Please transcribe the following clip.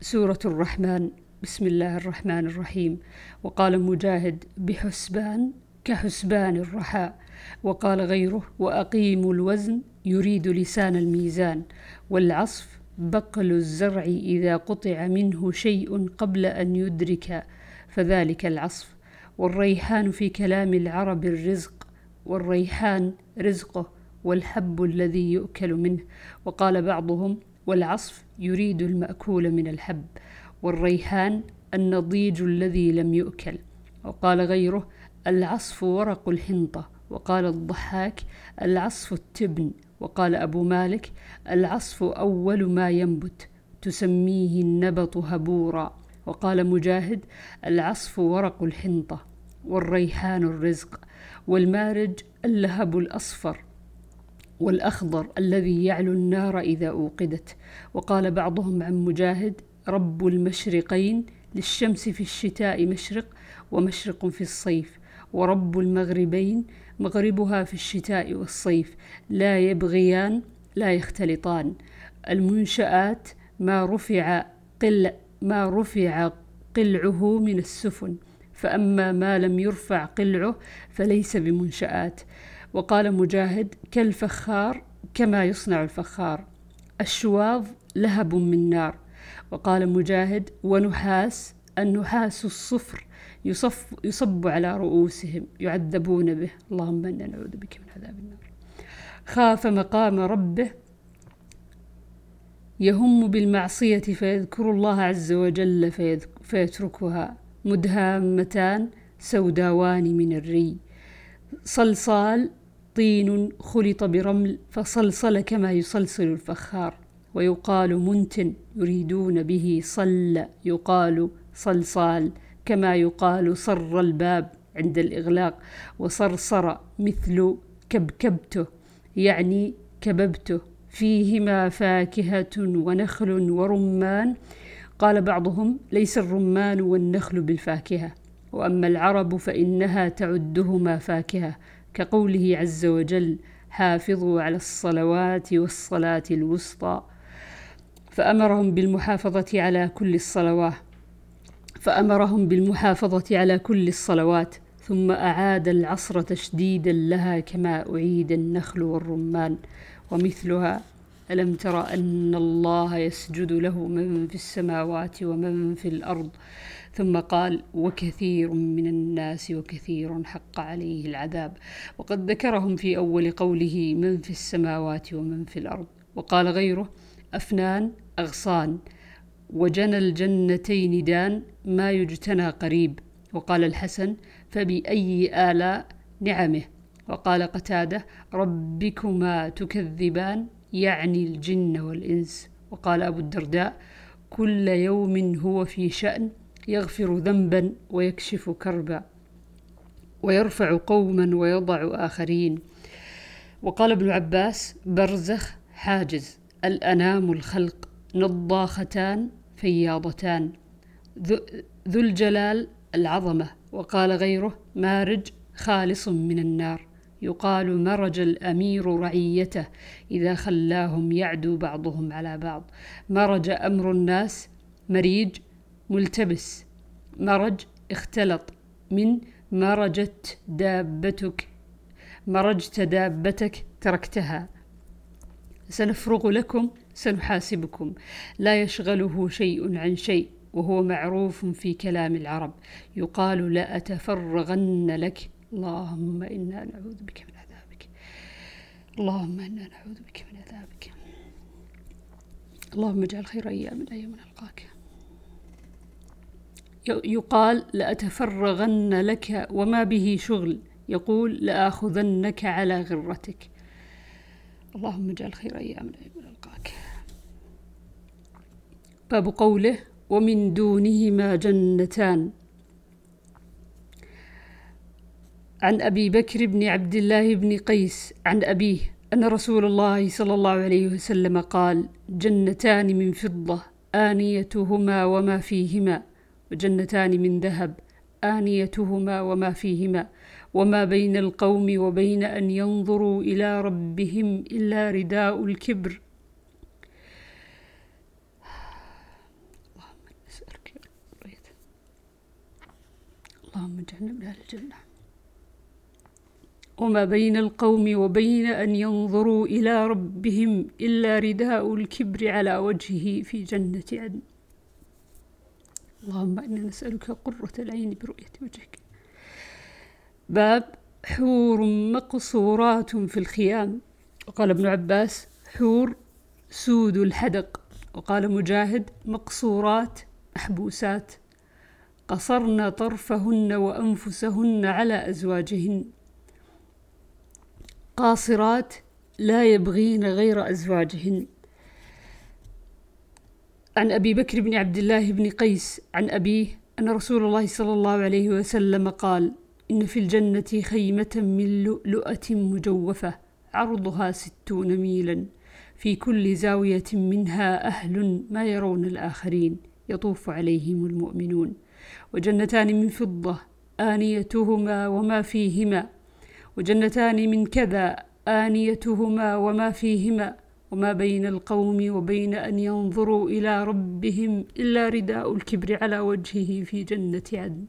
سورة الرحمن بسم الله الرحمن الرحيم. وقال مجاهد بحسبان كحسبان الرحاء وقال غيره وأقيموا الوزن يريد لسان الميزان. والعصف بقل الزرع إذا قطع منه شيء قبل أن يدرك فذلك العصف. والريحان في كلام العرب الرزق والريحان رزقه والحب الذي يؤكل منه. وقال بعضهم والعصف يريد المأكول من الحب والريحان النضيج الذي لم يؤكل. وقال غيره العصف ورق الحنطة. وقال الضحاك العصف التبن. وقال أبو مالك العصف أول ما ينبت تسميه النبط هبورا. وقال مجاهد العصف ورق الحنطة والريحان الرزق. والمارج اللهب الأصفر. والأخضر الذي يعلو النار إذا أوقدت. وقال بعضهم عن مجاهد رب المشرقين للشمس في الشتاء مشرق ومشرق في الصيف ورب المغربين مغربها في الشتاء والصيف. لا يبغيان لا يختلطان. المنشآت ما رفع قل ما رفع قلعه من السفن فأما ما لم يرفع قلعه فليس بمنشآت. وقال مجاهد كالفخار كما يصنع الفخار الشواظ لهب من نار. وقال مجاهد ونحاس النحاس الصفر يصف يصب على رؤوسهم يعذبون به. اللهم إنا نعوذ بك من عذاب النار. خاف مقام ربه يهم بالمعصية فيذكر الله عز وجل فيتركها. مدهامتان سوداوان من الري. صلصال طين خلط برمل فصلصل كما يصلصل الفخار ويقال منتن يريدون به صل يقال صلصال كما يقال صر الباب عند الإغلاق وصرصر مثل كبكبته يعني كببته فيهما فاكهة ونخل ورمان قال بعضهم ليس الرمان والنخل بالفاكهة وأما العرب فإنها تعدهما فاكهة كقوله عز وجل حافظوا على الصلوات والصلاة الوسطى فأمرهم بالمحافظة على كل الصلوات فأمرهم بالمحافظة على كل الصلوات ثم أعاد العصر تشديدا لها كما أعيد النخل والرمان ومثلها ألم تر أن الله يسجد له من في السماوات ومن في الأرض؟ ثم قال وكثير من الناس وكثير حق عليه العذاب. وقد ذكرهم في أول قوله من في السماوات ومن في الأرض. وقال غيره أفنان أغصان. وجنى الجنتين دان ما يجتنى قريب. وقال الحسن فبأي آلاء نعمه؟ وقال قتاده ربكما تكذبان يعني الجن والإنس. وقال أبو الدرداء كل يوم هو في شأن يغفر ذنبا ويكشف كربا ويرفع قوما ويضع آخرين. وقال ابن عباس برزخ حاجز الأنام الخلق نضاختان فياضتان. ذو الجلال العظمة. وقال غيره مارج خالص من النار. يقال مرج الأمير رعيته إذا خلاهم يعدو بعضهم على بعض. مرج أمر الناس مريج ملتبس. مرج اختلط من مرجت دابتك مرجت دابتك تركتها. سنفرغ لكم سنحاسبكم. لا يشغله شيء عن شيء وهو معروف في كلام العرب. يقال لأتفرغن لك. اللهم إنا نعوذ بك من عذابك. اللهم إنا نعوذ بك من عذابك. اللهم اجعل خير أيامنا يوم نلقاك. يقال لأتفرغن لك وما به شغل. يقول لآخذنك على غرتك. اللهم اجعل خير أيامنا يوم نلقاك. باب قوله ومن دونهما جنتان. عن أبي بكر بن عبد الله بن قيس عن أبيه أن رسول الله صلى الله عليه وسلم قال: جنتان من فضة آنيتهما وما فيهما، وجنتان من ذهب آنيتهما وما فيهما، وما بين القوم وبين أن ينظروا إلى ربهم إلا رداء الكبر. اللهم اجعلنا من أهل الجنة. وما بين القوم وبين أن ينظروا إلى ربهم إلا رداء الكبر على وجهه في جنة عدن. اللهم إنا نسألك قرة العين برؤية وجهك. باب حور مقصورات في الخيام. وقال ابن عباس حور سود الحدق. وقال مجاهد مقصورات محبوسات. قصرن طرفهن وأنفسهن على أزواجهن. قاصرات لا يبغين غير أزواجهن. عن أبي بكر بن عبد الله بن قيس عن أبيه أن رسول الله صلى الله عليه وسلم قال إن في الجنة خيمة من لؤلؤة مجوفة عرضها ستون ميلا. في كل زاوية منها أهل ما يرون الآخرين يطوف عليهم المؤمنون. وجنتان من فضة آنيتهما وما فيهما وجنتان من كذا آنيتهما وما فيهما وما بين القوم وبين أن ينظروا إلى ربهم إلا رداء الكبر على وجهه في جنة عدن.